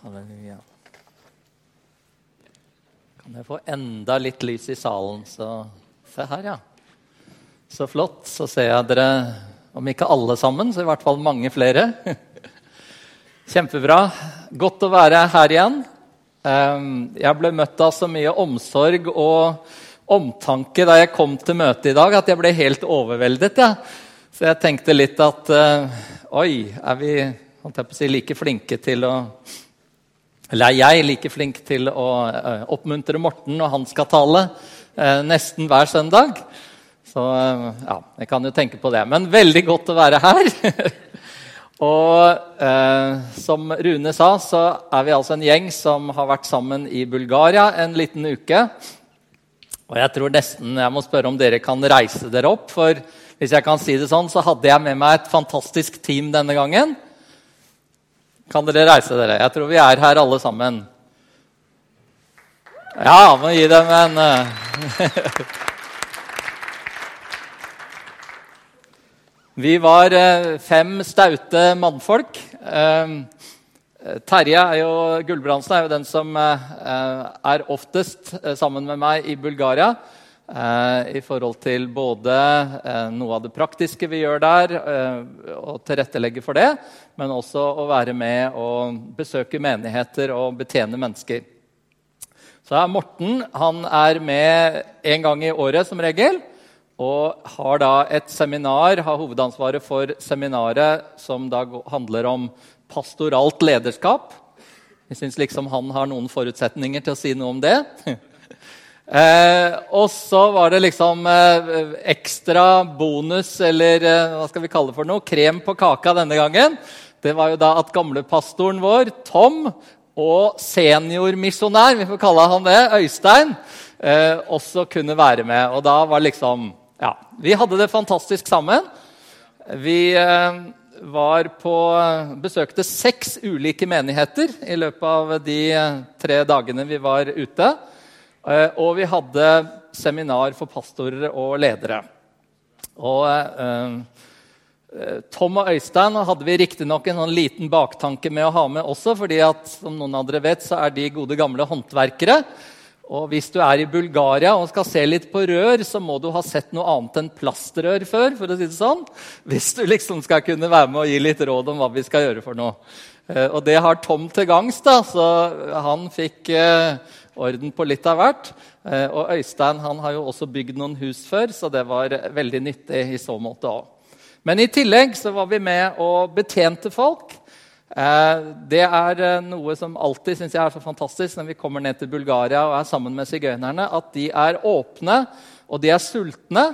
Halleluja. Kan jeg få enda litt lys i salen, så Se her, ja. Så flott. Så ser jeg dere, om ikke alle sammen, så i hvert fall mange flere. Kjempebra. Godt å være her igjen. Ehm, jeg ble møtt av så mye omsorg og omtanke da jeg kom til møtet i dag, at jeg ble helt overveldet. Ja. Så jeg tenkte litt at uh, Oi, er vi si, like flinke til å Eller er jeg like flink til å uh, oppmuntre Morten når han skal tale uh, nesten hver søndag? Så ja, jeg kan jo tenke på det. Men veldig godt å være her. og som Rune sa, så er vi altså en gjeng som har vært sammen i Bulgaria en liten uke. Og jeg tror nesten jeg må spørre om dere kan reise dere opp. For hvis jeg kan si det sånn, så hadde jeg med meg et fantastisk team denne gangen. Kan dere reise dere? Jeg tror vi er her alle sammen. Ja, må gi dem en uh... Vi var uh, fem staute mannfolk. Uh, Terje er jo, Gulbrandsen er jo den som er oftest sammen med meg i Bulgaria. Eh, i forhold til både eh, noe av det praktiske vi gjør der, eh, og tilrettelegge for det, men også å være med og besøke menigheter og betjene mennesker. Så er Morten han er med en gang i året som regel. Og har da et seminar, har hovedansvaret for seminaret som da handler om pastoralt lederskap. Jeg syns liksom han har noen forutsetninger til å si noe om det. Eh, og så var det liksom eh, ekstra bonus, eller eh, hva skal vi kalle det for noe, krem på kaka denne gangen. Det var jo da at gamlepastoren vår, Tom, og seniormisjonær, vi får kalle han det, Øystein, eh, også kunne være med. Og da var liksom Ja, vi hadde det fantastisk sammen. Vi eh, var på besøkte seks ulike menigheter i løpet av de eh, tre dagene vi var ute. Eh, og vi hadde seminar for pastorer og ledere. Og eh, eh, Tom og Øystein hadde vi riktignok en sånn liten baktanke med å ha med også, fordi at, som noen av dere vet, så er de gode gamle håndverkere. Og hvis du er i Bulgaria og skal se litt på rør, så må du ha sett noe annet enn plastrør før. for å si det sånn, Hvis du liksom skal kunne være med og gi litt råd om hva vi skal gjøre for noe. Og det har Tom til gangs, da, så han fikk orden på litt av hvert. Eh, og Øystein han har jo også bygd noen hus før, så det var veldig nyttig i så måte òg. Men i tillegg så var vi med og betjente folk. Eh, det er eh, noe som alltid synes jeg er så fantastisk når vi kommer ned til Bulgaria og er sammen med sigøynerne, at de er åpne, og de er sultne.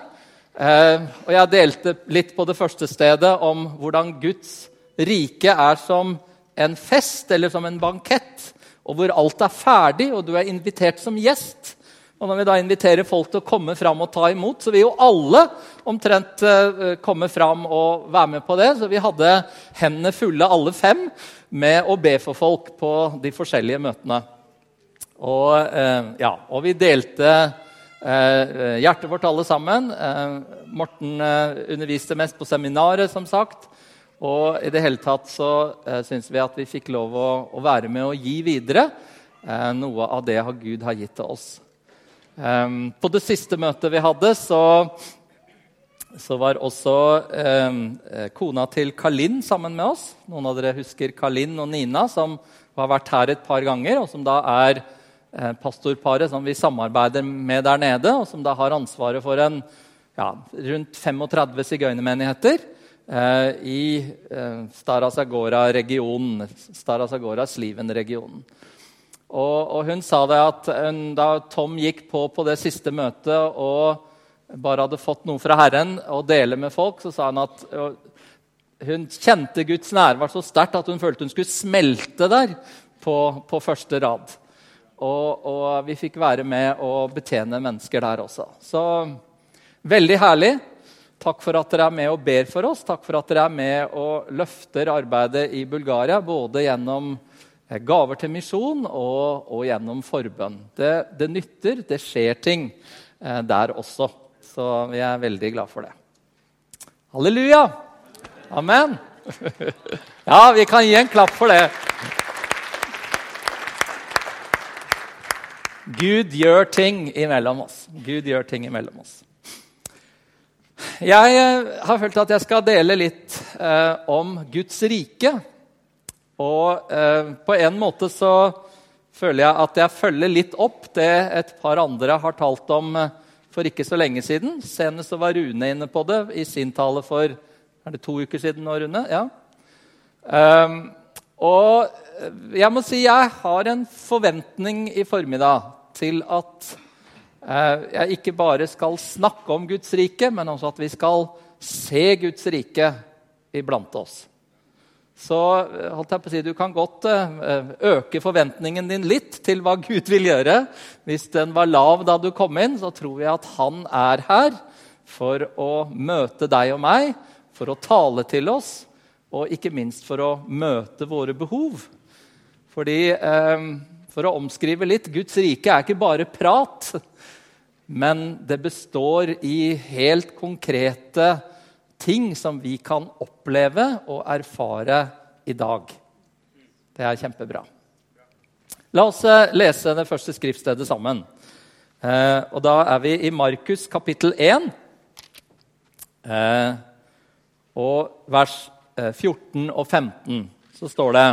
Og jeg delte litt på det første stedet om hvordan Guds rike er som en fest eller som en bankett og hvor alt er ferdig, og du er invitert som gjest. Og når vi da inviterer folk til å komme fram og ta imot, så vil jo alle omtrent uh, komme fram og være med på det. Så vi hadde hendene fulle, alle fem, med å be for folk på de forskjellige møtene. Og, uh, ja, og vi delte uh, hjertet vårt alle sammen. Morten underviste mest på seminaret, som sagt. Og i det hele tatt så eh, syns vi at vi fikk lov å, å, være med og gi videre eh, noe av det Gud har gitt til oss. Um, på det siste møtet vi hadde, så, så var også um, kona til Kalin sammen med oss. Noen av dere husker Kalin og Nina, som har vært her et par ganger, og som da er eh, pastorparet som vi samarbeider med der nede, og som da har ansvaret for en ja, rundt 35 sigøynermenigheter. Eh, i eh, Stara Zagora-regionen, Stara Zagora-Sliven-regionen. Og, og, hun sa det at hun, da Tom gikk på på det siste møtet og bare hadde fått noe fra Herren å dele med folk, så sa hun at hun kjente Guds nærvær så sterkt at hun følte hun skulle smelte der på, på første rad. Og, og, vi fikk være med og betjene mennesker der også. Så veldig herlig. Takk for at dere er med og ber for oss. Takk for at dere er med og løfter arbeidet i Bulgaria, både gjennom eh, gaver til misjon og, og gjennom forbønn. Det, det, nytter, det skjer ting eh, der også. Så vi er veldig glad for det. Halleluja! Amen! Ja, vi kan gi en klapp for det. Gud gjør ting imellom oss. Gud gjør ting imellom oss. Jeg eh, har følt at jeg skal dele litt eh, om Guds rike. Og eh, på en måte så føler jeg at jeg følger litt opp det et par andre har talt om eh, for ikke så lenge siden. Senest så var Rune inne på det i sin tale for er det to uker siden. nå, Rune? Ja. Eh, og jeg må si jeg har en forventning i formiddag til at uh, jeg ikke bare skal snakke om Guds rike, men også at vi skal se Guds rike iblant oss. Så eh, holdt jeg på å si, du kan godt uh, øke forventningen din litt til hva Gud vil gjøre. Hvis den var lav da du kom inn, så tror jeg at han er her for å møte deg og meg, for å tale til oss og ikke minst for å møte våre behov. Fordi, eh, For å omskrive litt Guds rike er ikke bare prat, men det består i helt konkrete ting som vi kan oppleve og erfare i dag. Det er kjempebra. La oss eh, lese det første skriftstedet sammen. Eh, og Da er vi i Markus kapittel 1, eh, og vers 14 og 15. Så står det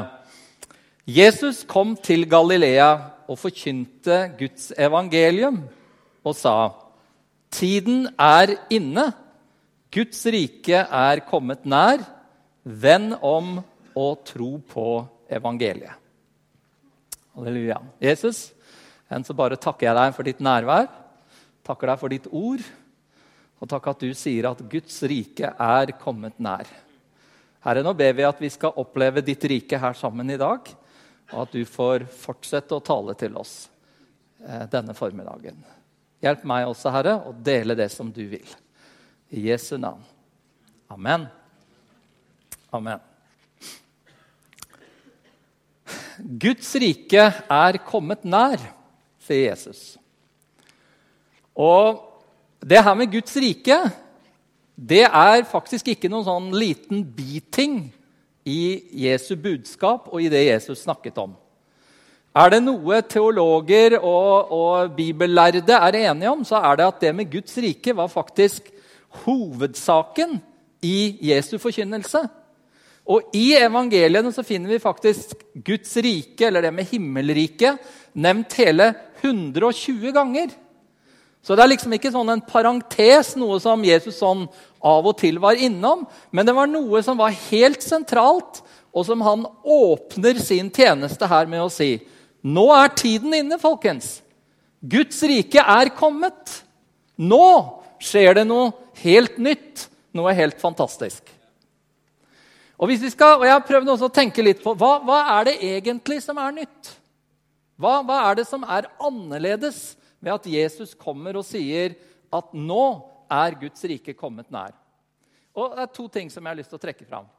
Jesus kom til Galilea og forkynte Guds evangelium og sa Tiden er inne. Guds rike er kommet nær. Vend om og tro på evangeliet. Halleluja. Jesus, enn så bare takker jeg deg for ditt nærvær. Takker deg for ditt ord. Og takk at du sier at Guds rike er kommet nær. Herre, nå ber vi at vi skal oppleve ditt rike her sammen i dag, og at du får fortsette å tale til oss eh, denne formiddagen. Hjelp meg også, Herre, å dele det som du vil. I Jesu navn. Amen. Amen. Guds rike er kommet nær, sier Jesus. Og det her med Guds rike det er faktisk ikke noen sånn liten biting i Jesu budskap og i det Jesus snakket om. Er det noe teologer og, og bibellærde er enige om, så er det at det med Guds rike var faktisk hovedsaken i Jesu forkynnelse. Og I evangeliene så finner vi faktisk Guds rike, eller det med himmelriket, nevnt hele 120 ganger. Så det er liksom ikke sånn en parentes, noe som Jesus sånn av og til var innom. Men det var noe som var helt sentralt, og som han åpner sin tjeneste her med å si. Nå er tiden inne, folkens. Guds rike er kommet. Nå skjer det noe helt nytt, noe helt fantastisk. Og, skal, og Jeg har prøvd å tenke litt på hva, hva er det egentlig som er nytt. Hva, hva er det som er annerledes ved at Jesus kommer og sier at nå er Guds rike kommet nær. Og Det er to ting som jeg har lyst til å trekke fram.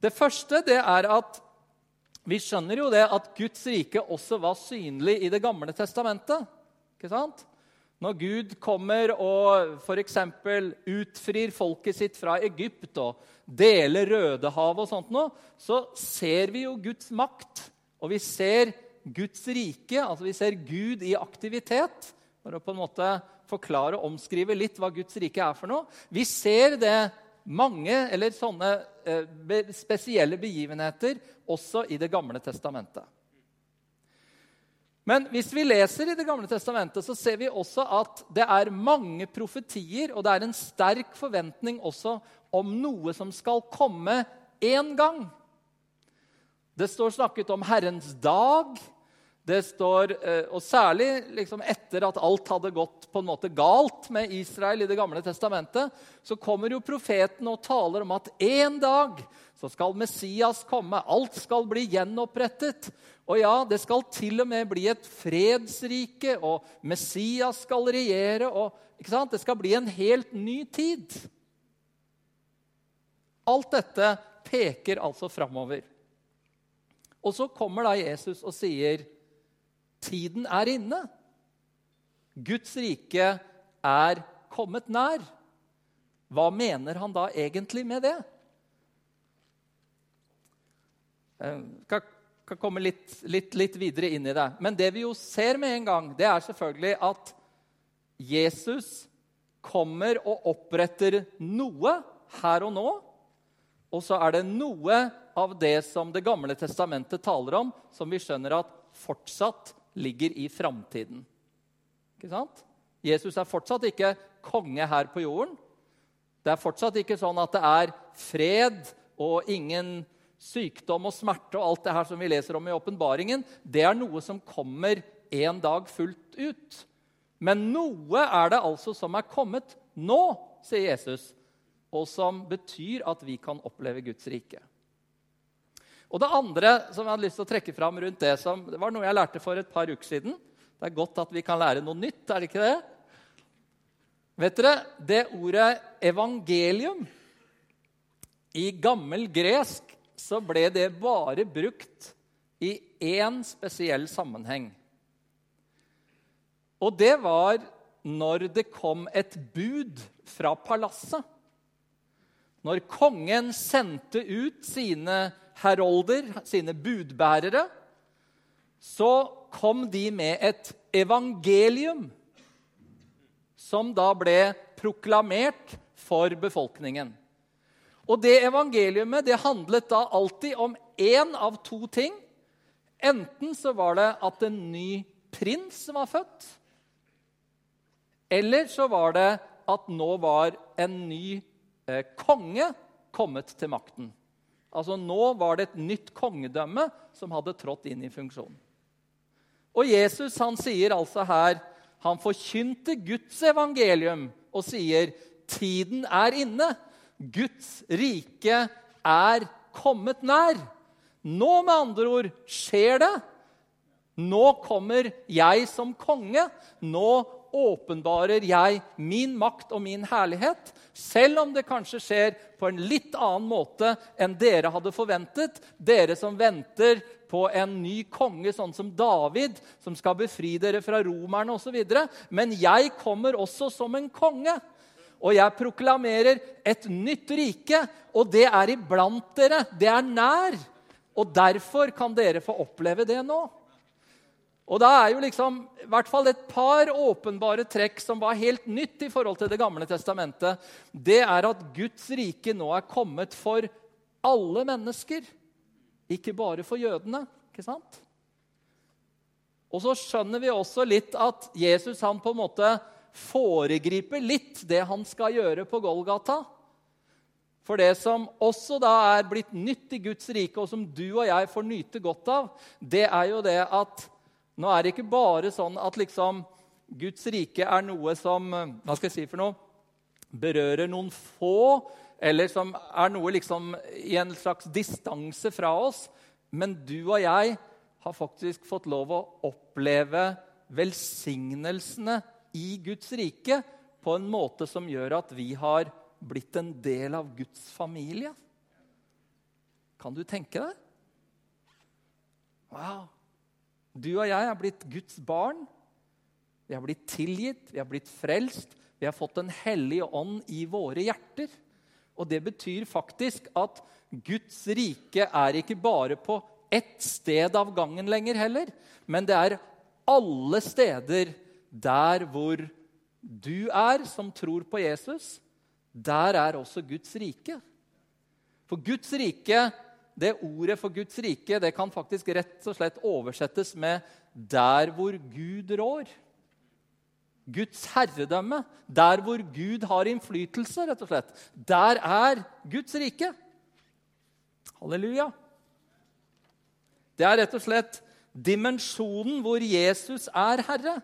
Det første det er at vi skjønner jo det at Guds rike også var synlig i Det gamle testamentet. Ikke sant? Når Gud kommer og f.eks. utfrir folket sitt fra Egypt og deler Rødehavet, og sånt noe, så ser vi jo Guds makt, og vi ser Guds rike, altså vi ser Gud i aktivitet, for å på en måte forklare og omskrive litt hva Guds rike er for noe. Vi ser det mange eller sånne eh, spesielle begivenheter også i Det gamle testamentet. Men hvis vi leser i Det gamle testamentet, så ser vi også at det er mange profetier, og det er en sterk forventning også om noe som skal komme én gang. Det står snakket om Herrens dag, det står, eh, Og særlig liksom etter at alt hadde gått på en måte galt med Israel i Det gamle testamentet, så kommer jo profeten og taler om at en dag så skal Messias komme. Alt skal bli gjenopprettet. Og ja, det skal til og med bli et fredsrike, og Messias skal regjere. og ikke sant? Det skal bli en helt ny tid. Alt dette peker altså framover. Og så kommer da Jesus og sier Tiden er inne. Guds rike er kommet nær. Hva mener han da egentlig med det? Jeg kan komme litt, litt, litt videre inn i det. Men det vi jo ser med en gang, det er selvfølgelig at Jesus kommer og oppretter noe her og nå. Og så er det noe av det som Det gamle testamentet taler om, som vi skjønner at fortsatt ligger i framtiden. Ikke sant? Jesus er fortsatt ikke konge her på jorden. Det er fortsatt ikke sånn at det er fred og ingen sykdom og smerte og alt det her som vi leser om i åpenbaringen. Det er noe som kommer en dag fullt ut. Men noe er det altså som er kommet nå, sier Jesus, og som betyr at vi kan oppleve Guds rike. Og Det andre som jeg hadde lyst til å trekke fram rundt det, som, det var noe jeg lærte for et par uker siden. Det er godt at vi kan lære noe nytt, er det ikke det? Vet dere, det ordet 'evangelium' I gammel gresk så ble det bare brukt i én spesiell sammenheng. Og det var når det kom et bud fra palasset. Når kongen sendte ut sine herolder, sine budbærere, så kom de med et evangelium som da ble proklamert for befolkningen. Og det evangeliumet det handlet da alltid om én av to ting. Enten så var det at en ny prins var født, eller så var det at nå var en ny eh, konge kommet til makten. Altså Nå var det et nytt kongedømme som hadde trådt inn i funksjon. Og Jesus han sier altså her han forkynte Guds evangelium og sier tiden er inne. Guds rike er kommet nær. Nå, med andre ord, skjer det. Nå kommer jeg som konge. Nå åpenbarer jeg min makt og min herlighet. Selv om det kanskje skjer på en litt annen måte enn dere hadde forventet. Dere som venter på en ny konge, sånn som David, som skal befri dere fra romerne osv. Men jeg kommer også som en konge. Og jeg proklamerer et nytt rike, og det er iblant dere. Det er nær. Og derfor kan dere få oppleve det nå. Og da er jo liksom i hvert fall et par åpenbare trekk som var helt nytt i forhold til Det gamle testamentet. Det er at Guds rike nå er kommet for alle mennesker. Ikke bare for jødene. ikke sant? Og så skjønner vi også litt at Jesus han på en måte foregriper litt det han skal gjøre på Golgata. For det som også da er blitt nytt i Guds rike, og som du og jeg får nyte godt av, det er jo det at nå er det ikke bare sånn at liksom Guds rike er noe som hva skal jeg si for noe, berører noen få, eller som er noe liksom i en slags distanse fra oss. Men du og jeg har faktisk fått lov å oppleve velsignelsene i Guds rike på en måte som gjør at vi har blitt en del av Guds familie. Kan du tenke deg? Wow! Du og jeg er blitt Guds barn. Vi har blitt tilgitt, vi har blitt frelst. Vi har fått Den hellige ånd i våre hjerter. Og det betyr faktisk at Guds rike er ikke bare på ett sted av gangen lenger heller, men det er alle steder der hvor du er som tror på Jesus. Der er også Guds rike. For Guds rike, det ordet for Guds rike det kan faktisk rett og slett oversettes med 'der hvor Gud rår'. Guds herredømme, der hvor Gud har innflytelse, rett og slett. Der er Guds rike. Halleluja. Det er rett og slett dimensjonen hvor Jesus er herre.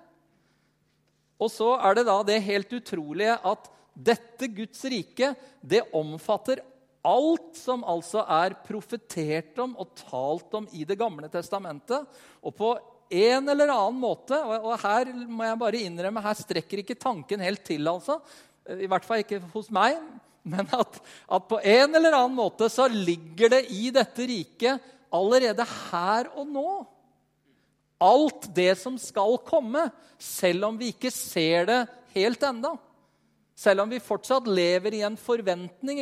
Og så er det da det helt utrolige at dette Guds rike det omfatter alt som altså er profetert om og talt om i Det gamle testamentet. Og på en eller annen måte Og her må jeg bare innrømme, her strekker ikke tanken helt til. altså. I hvert fall ikke hos meg. Men at, at på en eller annen måte så ligger det i dette riket allerede her og nå. Alt det som skal komme, selv om vi ikke ser det helt enda. Selv om vi fortsatt lever i en forventning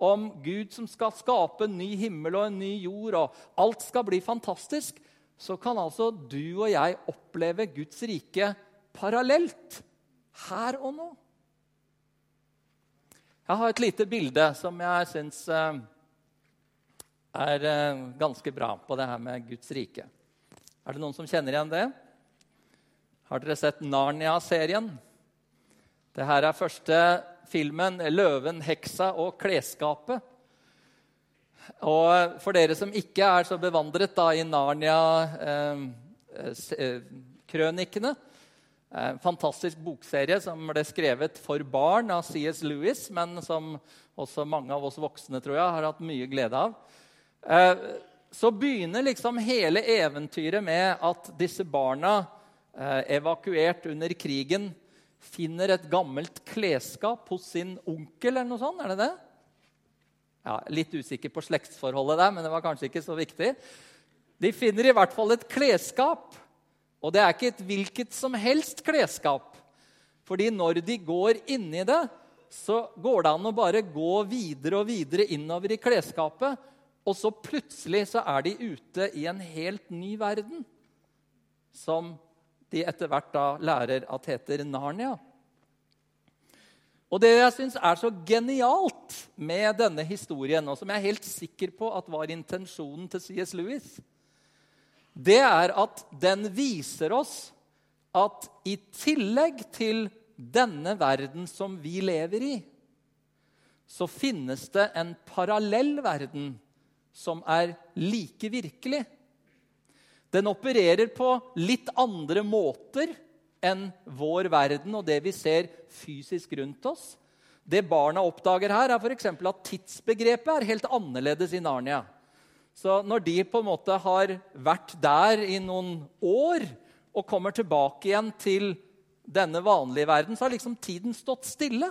om Gud som skal skape en ny himmel og en ny jord, og alt skal bli fantastisk, så kan altså du og jeg oppleve Guds rike parallelt her og nå. Jeg har et lite bilde som jeg syns eh, er eh, ganske bra på det her med Guds rike. Er det noen som kjenner igjen det? Har dere sett Narnia-serien? Det her er første filmen 'Løven, heksa og klesskapet'. Og for dere som ikke er så bevandret da, i Narnia-krønikene eh, eh, Fantastisk bokserie som ble skrevet for barn av C.S. Lewis, men som også mange av oss voksne tror jeg, har hatt mye glede av. Eh, så begynner liksom hele eventyret med at disse barna, eh, evakuert under krigen, finner et gammelt klesskap hos sin onkel eller noe sånt. Er det det? Ja, litt usikker på slektsforholdet der, men det var kanskje ikke så viktig. De finner i hvert fall et klesskap. Og det er ikke et hvilket som helst klesskap. Fordi når de går inni det, så går det an å bare gå videre og videre innover i klesskapet. Og så plutselig så er de ute i en helt ny verden. Som de etter hvert da lærer at heter Narnia. Og Det jeg syns er så genialt med denne historien, og som jeg er helt sikker på at var intensjonen til C.S. Lewis, det er at den viser oss at i tillegg til denne verden som vi lever i, så finnes det en parallell verden som er like virkelig. Den opererer på litt andre måter enn vår verden og det vi ser fysisk rundt oss. Det barna oppdager her, er f.eks. at tidsbegrepet er helt annerledes i Narnia. Så når de på en måte har vært der i noen år og kommer tilbake igjen til denne vanlige verden, så har liksom tiden stått stille.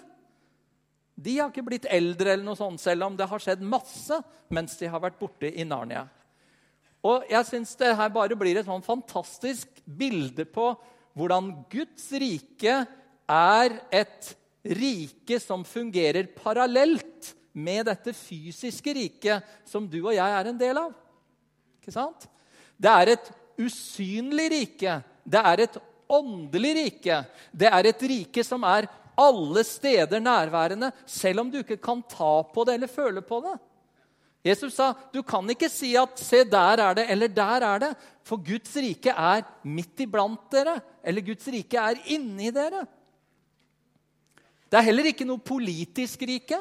De har ikke blitt eldre, eller noe sånt, selv om det har skjedd masse mens de har vært borte i Narnia. Og jeg syns det her bare blir et sånn fantastisk bilde på hvordan Guds rike er et rike som fungerer parallelt med dette fysiske riket som du og jeg er en del av. Ikke sant? Det er et usynlig rike. Det er et åndelig rike. Det er et rike som er alle steder nærværende, selv om du ikke kan ta på det eller føle på det. Jesus sa du kan ikke si at 'se, der er det', eller 'der er det', for Guds rike er midt iblant dere. Eller Guds rike er inni dere. Det er heller ikke noe politisk rike.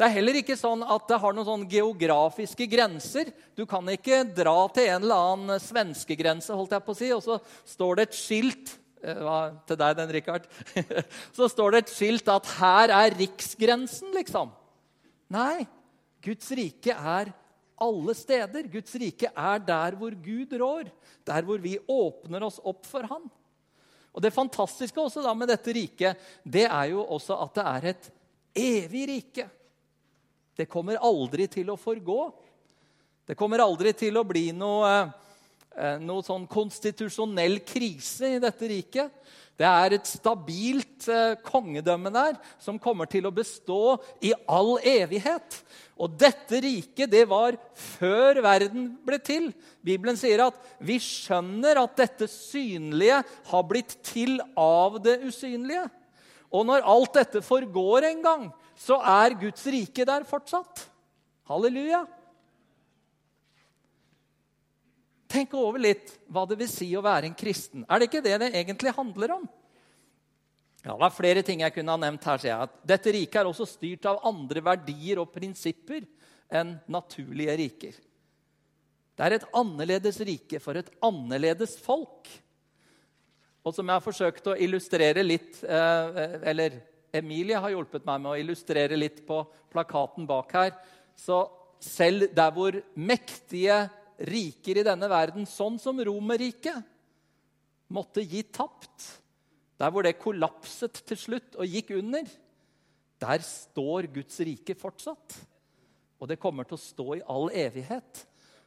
Det er heller ikke sånn at det har noen sånn geografiske grenser. Du kan ikke dra til en eller annen svenskegrense, holdt jeg på å si, og så står det et skilt eh, til deg, den, Richard. Så står det et skilt at 'her er riksgrensen', liksom. Nei, Guds rike er alle steder. Guds rike er der hvor Gud rår, der hvor vi åpner oss opp for Han. Og Det fantastiske også da med dette riket, det er jo også at det er et evig rike. Det kommer aldri til å forgå. Det kommer aldri til å bli noe, eh, noe sånn konstitusjonell krise i dette riket. Det er et stabilt eh, kongedømme der som kommer til å bestå i all evighet. Og dette riket det var før verden ble til. Bibelen sier at vi skjønner at dette synlige har blitt til av det usynlige. Og når alt dette forgår en gang, så er Guds rike der fortsatt. Halleluja. Tenk over litt hva det vil si å være en kristen. Er det ikke det det egentlig handler om? Ja, Det er flere ting jeg kunne ha nevnt her. sier jeg. At dette riket er også styrt av andre verdier og prinsipper enn naturlige riker. Det er et annerledes rike for et annerledes folk. Og som jeg har forsøkt å illustrere litt eh, Eller Emilie har hjulpet meg med å illustrere litt på plakaten bak her. Så selv der hvor mektige riker i denne verden, sånn som Romerriket, måtte gi tapt. Der hvor det kollapset til slutt og gikk under, der står Guds rike fortsatt. Og det kommer til å stå i all evighet.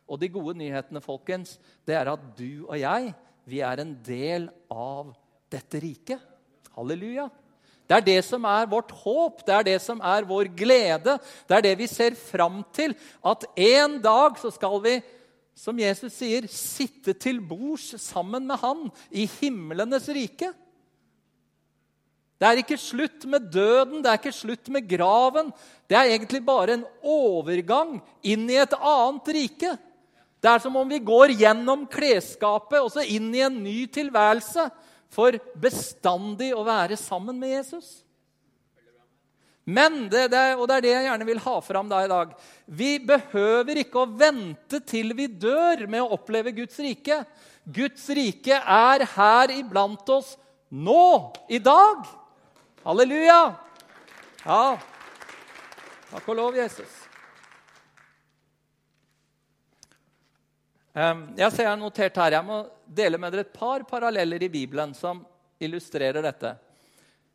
Og de gode nyhetene folkens, det er at du og jeg vi er en del av dette riket. Halleluja. Det er det som er vårt håp, det er det som er vår glede. Det er det vi ser fram til. At en dag så skal vi, som Jesus sier, sitte til bords sammen med Han i himlenes rike. Det er ikke slutt med døden, det er ikke slutt med graven. Det er egentlig bare en overgang inn i et annet rike. Det er som om vi går gjennom klesskapet og så inn i en ny tilværelse for bestandig å være sammen med Jesus. Men, det, det, og det er det jeg gjerne vil ha fram da i dag Vi behøver ikke å vente til vi dør med å oppleve Guds rike. Guds rike er her iblant oss nå, i dag. Halleluja! Ja. Takk og lov, Jesus. Jeg ser jeg har notert her, jeg må dele med dere et par paralleller i Bibelen som illustrerer dette.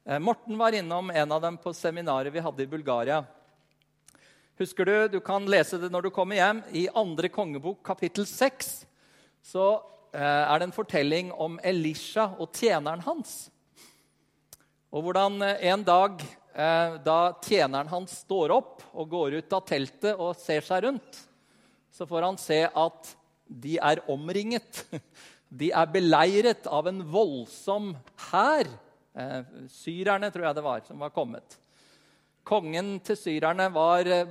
Eh, Morten var innom en av dem på seminaret vi hadde i Bulgaria. Husker Du du kan lese det når du kommer hjem. I andre kongebok, kapittel 6, så eh, er det en fortelling om Elisha og tjeneren hans. Og hvordan eh, en dag da tjeneren hans står opp og går ut av teltet og ser seg rundt, så får han se at de er omringet. De er beleiret av en voldsom hær. Eh, syrerne, tror jeg det var, som var kommet. Kongen til syrerne var eh,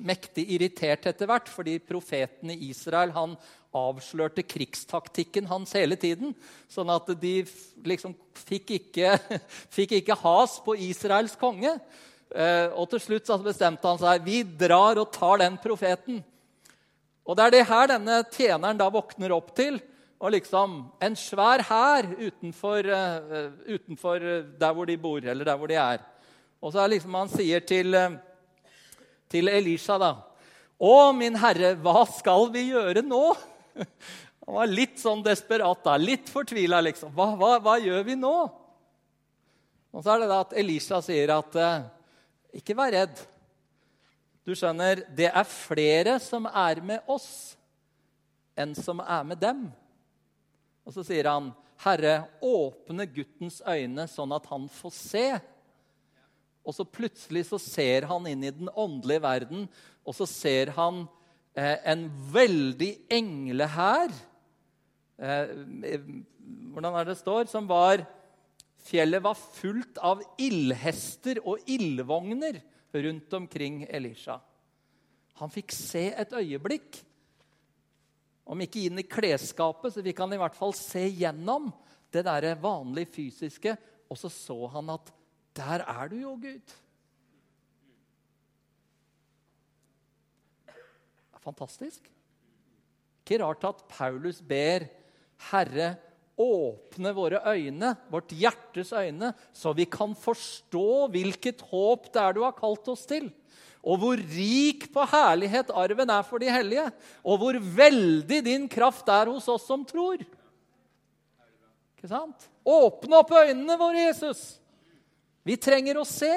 mektig irritert etter hvert, fordi profeten i Israel han avslørte krigstaktikken hans hele tiden. Sånn at de liksom fikk ikke, fikk ikke has på Israels konge. Eh, og til slutt bestemte han seg vi drar og tar den profeten. Og det er det her denne tjeneren da våkner opp til. Og liksom En svær hær utenfor, uh, utenfor, der hvor de bor, eller der hvor de er. Og så er liksom han sier til, uh, til Elisha, da Å, min herre, hva skal vi gjøre nå? Han var litt sånn desperat, da, litt fortvila, liksom. Hva, hva, hva, gjør vi nå? Og så er det da at Elisha sier at ikke vær redd. Du skjønner, det er flere som er med oss, enn som er med dem. Og så sier han, 'Herre, åpne guttens øyne, sånn at han får se.' Og så plutselig så ser han inn i den åndelige verden, og så ser han eh, en veldig englehær eh, Hvordan er det det står? Som var Fjellet var fullt av ildhester og ildvogner rundt omkring Elisha. Han fikk se et øyeblikk. Om ikke inn i klesskapet, så fikk han i hvert fall se gjennom det der vanlige fysiske. Og så så han at der er du jo, Gud. Det er fantastisk. Ikke rart at Paulus ber Herre åpne våre øyne, vårt hjertes øyne, så vi kan forstå hvilket håp det er du har kalt oss til. Og hvor rik på herlighet arven er for de hellige. Og hvor veldig din kraft er hos oss som tror. Ikke sant? Åpne opp øynene våre, Jesus. Vi trenger å se.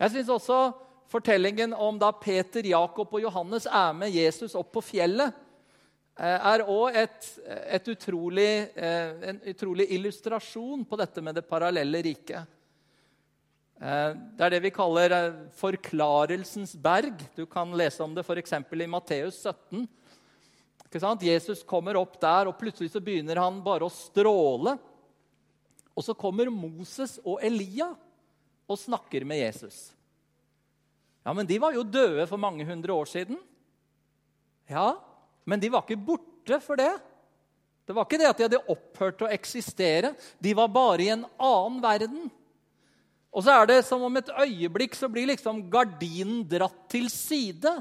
Jeg syns også fortellingen om da Peter, Jakob og Johannes er med Jesus opp på fjellet, Eh, er òg eh, en utrolig illustrasjon på dette med det parallelle riket. Eh, det er det vi kaller forklarelsens berg. Du kan lese om det f.eks. i Matteus 17. Jesus kommer opp der, og plutselig så begynner han bare å stråle. Og så kommer Moses og Elia og snakker med Jesus. Ja, Men de var jo døde for mange hundre år siden. Ja, men de var ikke borte for det. Det var ikke det at de hadde opphørt å eksistere. De var bare i en annen verden. Og så er det som om et øyeblikk så blir liksom gardinen dratt til side.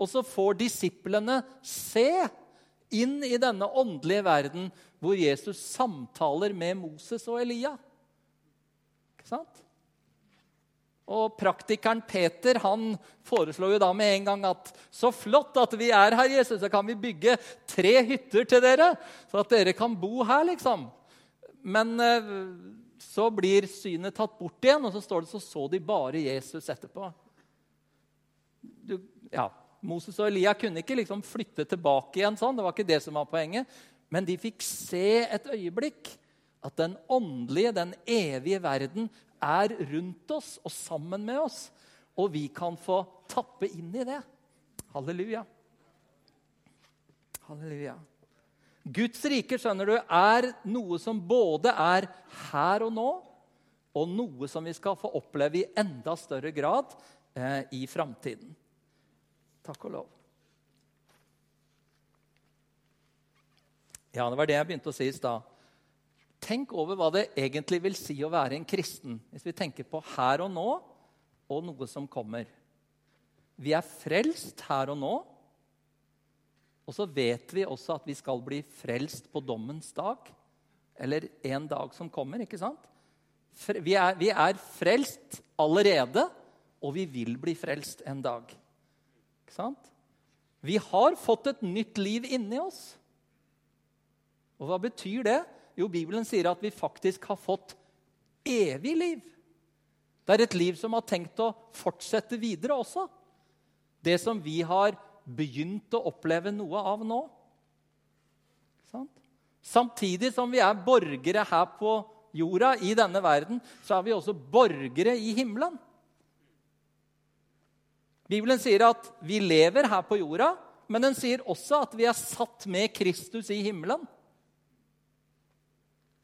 Og så får disiplene se inn i denne åndelige verden hvor Jesus samtaler med Moses og Elia. Ikke sant? Og Praktikeren Peter han foreslår jo da med en gang at så flott at vi er her, Jesus, så kan vi bygge tre hytter til dere, så at dere kan bo her, liksom. Men eh, så blir synet tatt bort igjen, og så står det så så de bare Jesus etterpå. Du, ja, Moses og Elia kunne ikke liksom flytte tilbake igjen sånn. Det var ikke det som var poenget. Men de fikk se et øyeblikk at den åndelige, den evige verden er rundt oss og sammen med oss. Og vi kan få tappe inn i det. Halleluja. Halleluja. Guds rike skjønner du, er noe som både er her og nå, og noe som vi skal få oppleve i enda større grad eh, i framtiden. Takk og lov. Ja, det var det jeg begynte å si i stad. Tenk over hva det egentlig vil si å være en kristen, hvis vi tenker på her og nå og noe som kommer. Vi er frelst her og nå. Og så vet vi også at vi skal bli frelst på dommens dag. Eller en dag som kommer, ikke sant? Vi er, vi er frelst allerede, og vi vil bli frelst en dag. Ikke sant? Vi har fått et nytt liv inni oss. Og hva betyr det? Jo, Bibelen sier at vi faktisk har fått evig liv. Det er et liv som har tenkt å fortsette videre også. Det som vi har begynt å oppleve noe av nå. Samtidig som vi er borgere her på jorda, i denne verden, så er vi også borgere i himmelen. Bibelen sier at vi lever her på jorda, men den sier også at vi er satt med Kristus i himmelen.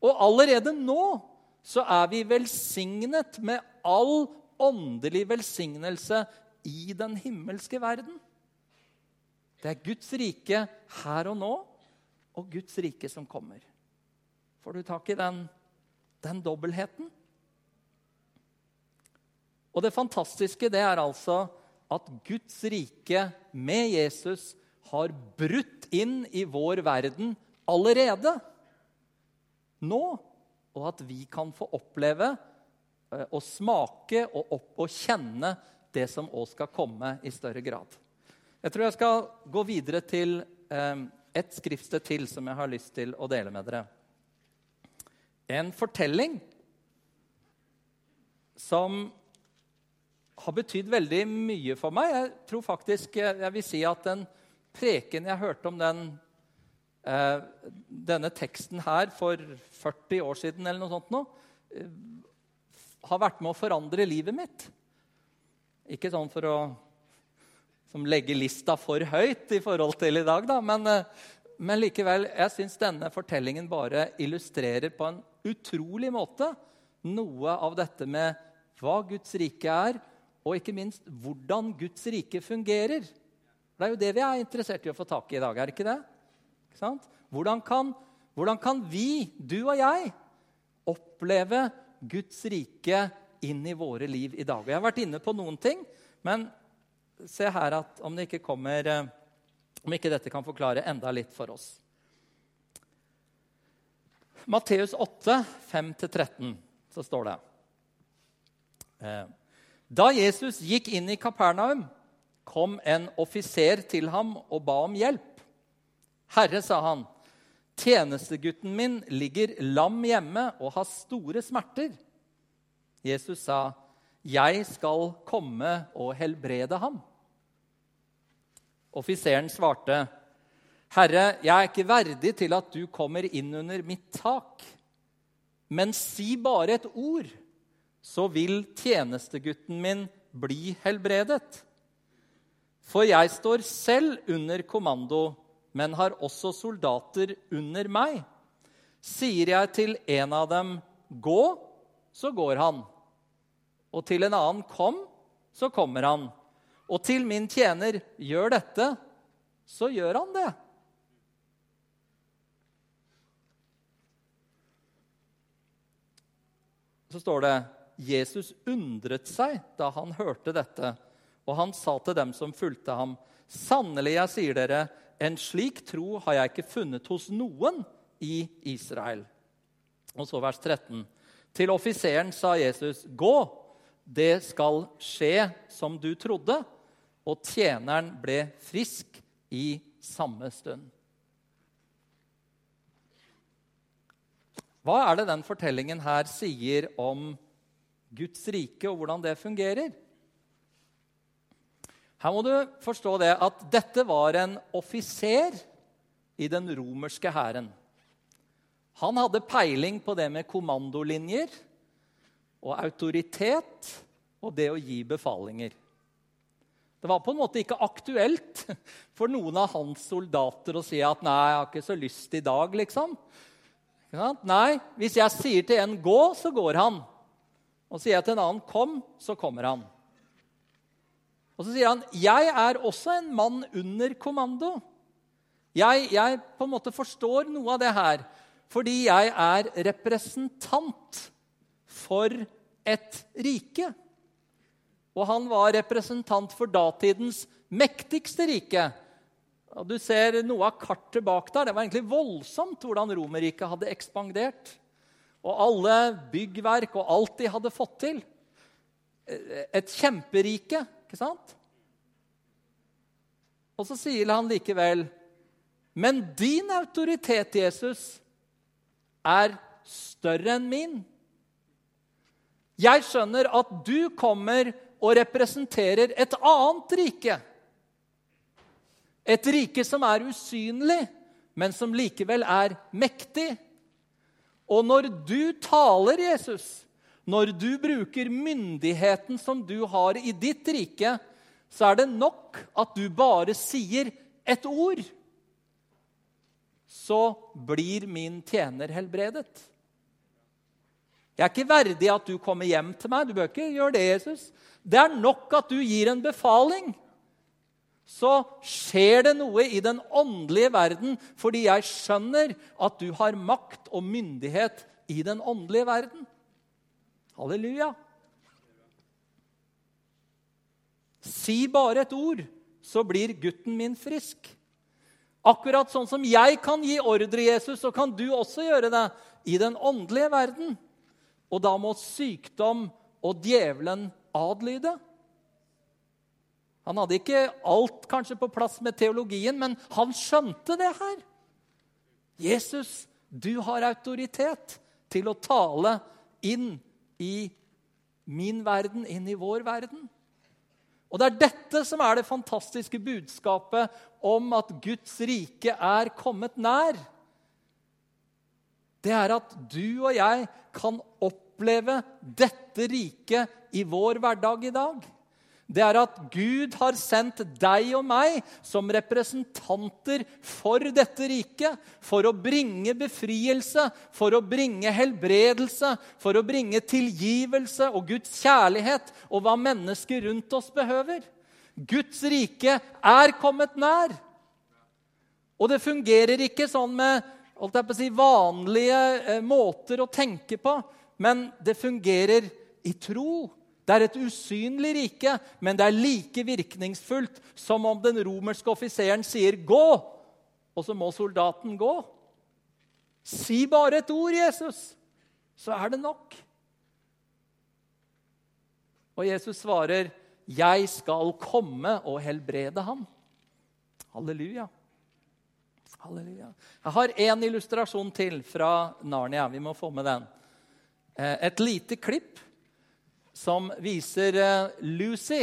Og allerede nå så er vi velsignet med all åndelig velsignelse i den himmelske verden. Det er Guds rike her og nå og Guds rike som kommer. Får du tak i den, den dobbeltheten? Og det fantastiske det er altså at Guds rike med Jesus har brutt inn i vår verden allerede. Nå. Og at vi kan få oppleve eh, og smake og, opp, og kjenne det som òg skal komme i større grad. Jeg tror jeg skal gå videre til eh, et skriftsted til som jeg har lyst til å dele med dere. En fortelling som har betydd veldig mye for meg. Jeg tror faktisk jeg vil si at den preken jeg hørte om den, eh, denne teksten her for 40 år siden, eller noe sånt nå, eh, har vært med å forandre livet mitt. Ikke sånn for å som legger lista for høyt i forhold til i dag, da. Men, eh, men likevel, jeg syns denne fortellingen bare illustrerer på en utrolig måte noe av dette med hva Guds rike er, og ikke minst hvordan Guds rike fungerer. Det er jo det vi er interessert i å få tak i i dag, er det ikke det? Ikke hvordan, kan, hvordan kan vi, du og jeg, oppleve Guds rike inn i våre liv i dag? Og jeg har vært inne på noen ting, men se her at om, det ikke kommer, eh, om ikke dette kan forklare enda litt for oss. Matteus 8, 5-13, så står det eh, Da Jesus gikk inn i Kapernaum, kom en offiser til ham og ba om hjelp. Herre, sa han, tjenestegutten min ligger lam hjemme og har store smerter. Jesus sa, 'Jeg skal komme og helbrede ham.' Offiseren svarte, 'Herre, jeg er ikke verdig til at du kommer inn under mitt tak.' 'Men si bare et ord, så vil tjenestegutten min bli helbredet.' 'For jeg står selv under kommando, men har også soldater under meg.' 'Sier jeg til en av dem, gå, så går han.' Og til en annen, kom, så kommer han og til min tjener, gjør dette, så gjør han det. Så står det Jesus undret seg da han hørte dette, og han sa til dem som fulgte ham, sannelig, jeg sier dere, en slik tro har jeg ikke funnet hos noen i Israel. Og så vers 13. Til offiseren sa Jesus, gå, det skal skje som du trodde og tjeneren ble frisk i samme stund. Hva er det den fortellingen her sier om Guds rike, og hvordan det fungerer? Her må du forstå det at dette var en offiser i den romerske hæren. Han hadde peiling på det med kommandolinjer og autoritet og det å gi befalinger. Det var på en måte ikke aktuelt for noen av hans soldater å si at 'nei, jeg har ikke så lyst i dag', liksom. Nei, hvis jeg sier til en 'gå', så går han. Og sier jeg til en annen 'kom', så kommer han. Og så sier han 'jeg er også en mann under kommando'. Jeg, jeg på en måte forstår noe av det her fordi jeg er representant for et rike. Og han var representant for datidens mektigste rike. Og du ser noe av kartet bak der. Det var egentlig voldsomt hvordan Romerriket hadde ekspandert. Og alle byggverk og alt de hadde fått til. Et kjemperike, ikke sant? Og så sier han likevel Men din autoritet, Jesus, er større enn min. Jeg skjønner at du kommer og representerer et annet rike. Et rike som er usynlig, men som likevel er mektig. Og når du taler, Jesus, når du bruker myndigheten som du har i ditt rike, så er det nok at du bare sier et ord. Så blir min tjener helbredet. Jeg er ikke verdig at du kommer hjem til meg. Du bør ikke gjøre det, Jesus. Det er nok at du gir en befaling. Så skjer det noe i den åndelige verden fordi jeg skjønner at du har makt og myndighet i den åndelige verden. Halleluja. Si bare et ord, så blir gutten min frisk. Akkurat sånn som jeg kan gi ordre, Jesus, så kan du også gjøre det i den åndelige verden. Og da må sykdom og djevelen adlyde. Han hadde ikke alt kanskje på plass med teologien, men han skjønte det her. Jesus, du har autoritet til å tale inn i min verden, inn i vår verden. Og Det er dette som er det fantastiske budskapet om at Guds rike er kommet nær det er at du og jeg kan oppleve dette riket i vår hverdag i dag. Det er at Gud har sendt deg og meg som representanter for dette riket. For å bringe befrielse, for å bringe helbredelse, for å bringe tilgivelse og Guds kjærlighet og hva mennesker rundt oss behøver. Guds rike er kommet nær. Og det fungerer ikke sånn med holdt jeg på å si, vanlige eh, måter å tenke på, men det fungerer i tro. Det er et usynlig rike, men det er like virkningsfullt som om den romerske offiseren sier 'gå', og så må soldaten gå. Si bare et ord, Jesus, så er det nok. Og Jesus svarer, 'Jeg skal komme og helbrede ham'. Halleluja. Halleluja. Jeg har én illustrasjon til fra Narnia. Vi må få med den. Eh, et lite klipp som viser eh, Lucy.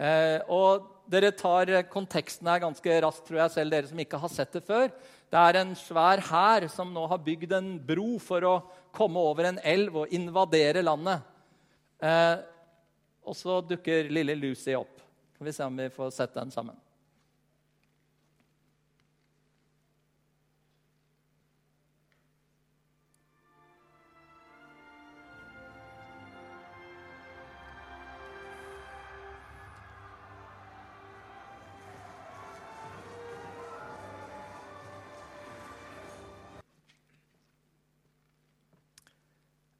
Eh, og dere tar konteksten her ganske raskt, tror jeg, selv dere som ikke har sett det før. Det er en svær hær som nå har bygd en bro for å komme over en elv og invadere landet. og så dukker lille Lucy opp. Skal vi se om vi får sett den sammen.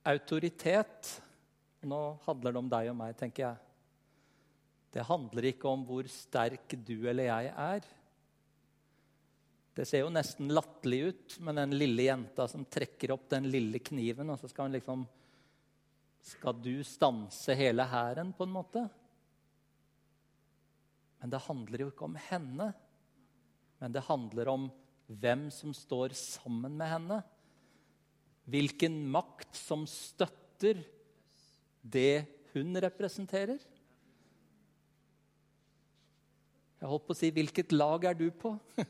Autoritet Nå handler det om deg og meg, tenker jeg. Det handler ikke om hvor sterk du eller jeg er. Det ser jo nesten latterlig ut med den lille jenta som trekker opp den lille kniven, og så skal hun liksom Skal du stanse hele hæren, på en måte? Men det handler jo ikke om henne. Men det handler om hvem som står sammen med henne hvilken makt som støtter det hun representerer. Jeg holdt på å si hvilket lag er du på?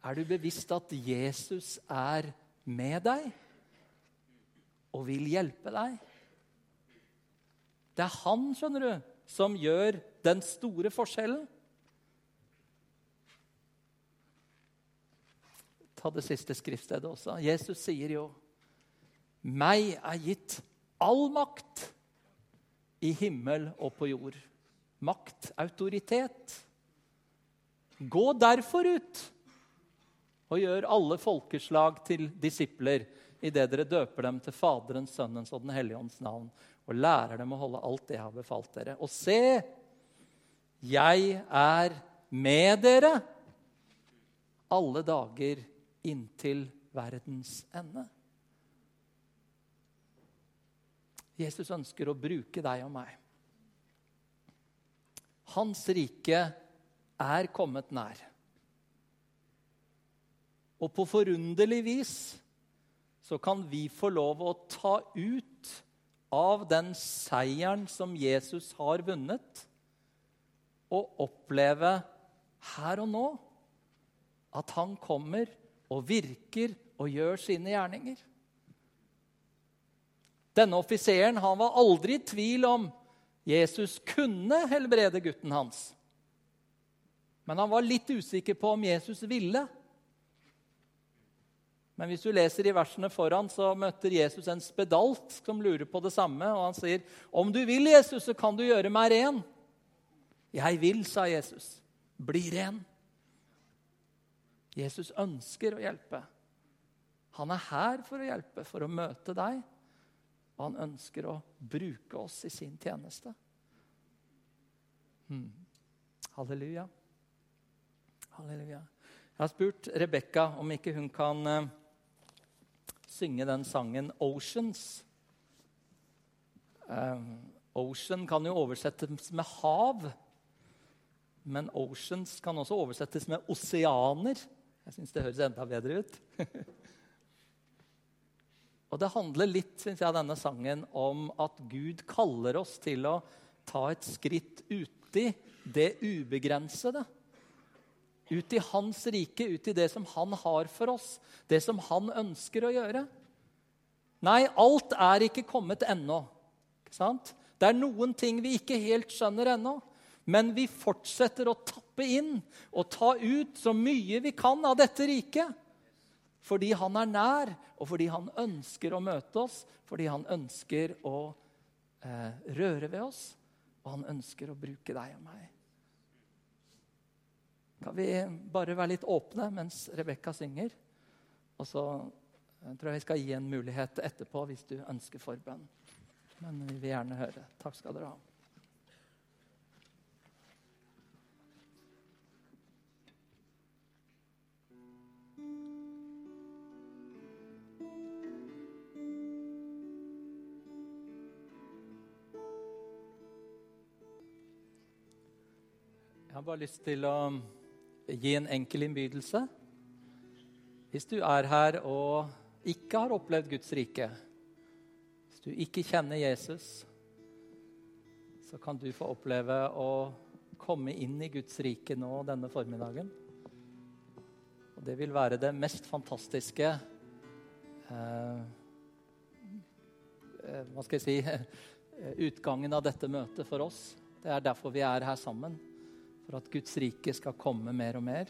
Er du bevisst at Jesus er med deg og vil hjelpe deg? Det er han, skjønner du, som gjør den store forskjellen. Ta det siste skriftstedet også. Jesus sier jo meg er gitt all makt i himmel og på jord. Makt, autoritet. Gå derfor ut og gjør alle folkeslag til disipler idet dere døper dem til Faderens, Sønnens og Den hellige ånds navn, og lærer dem å holde alt det jeg har befalt dere. Og se, jeg er med dere alle dager inntil verdens ende. Jesus ønsker å bruke deg og meg. Hans rike er kommet nær. Og på forunderlig vis så kan vi få lov å ta ut av den seieren som Jesus har vunnet, og oppleve her og nå at han kommer og virker og gjør sine gjerninger. Denne offiseren han var aldri i tvil om Jesus kunne helbrede gutten hans. Men han var litt usikker på om Jesus ville. Men hvis du leser i versene foran, så møter Jesus en spedalt som lurer på det samme. Og han sier, 'Om du vil, Jesus, så kan du gjøre meg ren.' 'Jeg vil', sa Jesus. 'Bli ren'. Jesus ønsker å hjelpe. Han er her for å hjelpe, for å møte deg. Og han ønsker å bruke oss i sin tjeneste. Hmm. Halleluja. Halleluja. Jeg har spurt Rebekka om ikke hun kan uh, synge den sangen 'Oceans'. Uh, ocean kan jo oversettes med hav. Men 'oceans' kan også oversettes med oseaner. Jeg syns det høres enda bedre ut. Og det handler litt, synes jeg, denne sangen om at Gud kaller oss til å ta et skritt uti det ubegrensede. Ut i Hans rike, ut i det som Han har for oss, det som Han ønsker å gjøre. Nei, alt er ikke kommet ennå. Ikke sant? Det er noen ting vi ikke helt skjønner ennå. Men vi fortsetter å tappe inn og ta ut så mye vi kan av dette riket. Fordi han er nær, og fordi han ønsker å møte oss, fordi han ønsker å eh, røre ved oss, og han ønsker å bruke deg og meg. Kan vi bare være litt åpne mens Rebekka synger? Og så jeg tror jeg skal gi en mulighet etterpå hvis du ønsker forbønn. Men vi vil gjerne høre. Takk skal dere ha. Jeg har bare lyst til å gi en enkel innbydelse. Hvis du er her og ikke har opplevd Guds rike, hvis du ikke kjenner Jesus, så kan du få oppleve å komme inn i Guds rike nå denne formiddagen. Og det vil være det mest fantastiske eh, eh Hva skal jeg si utgangen av dette møtet for oss. Det er derfor vi er her sammen for at Guds rike skal komme mer og mer.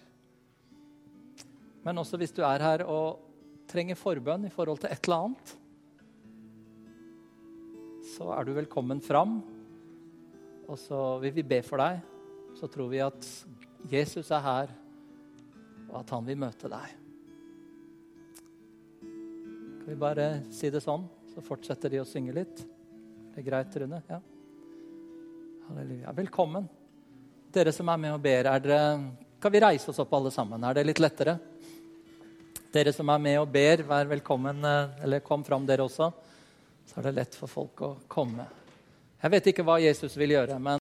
Men også hvis du er her og trenger forbønn i forhold til et eller annet, så er du velkommen fram. Og så vil vi be for deg. Så tror vi at Jesus er her, og at han vil møte deg. Kan vi bare si det sånn, så fortsetter de å synge litt? Det er greit, Rune? Ja. Halleluja. Velkommen. Dere som er med og ber, er dere, kan vi reise oss opp alle sammen? Er det litt lettere? Dere som er med og ber, vær velkommen. Eh, eller kom fram, dere også. Så er det lett for folk å komme. Jeg vet ikke hva Jesus vil gjøre, men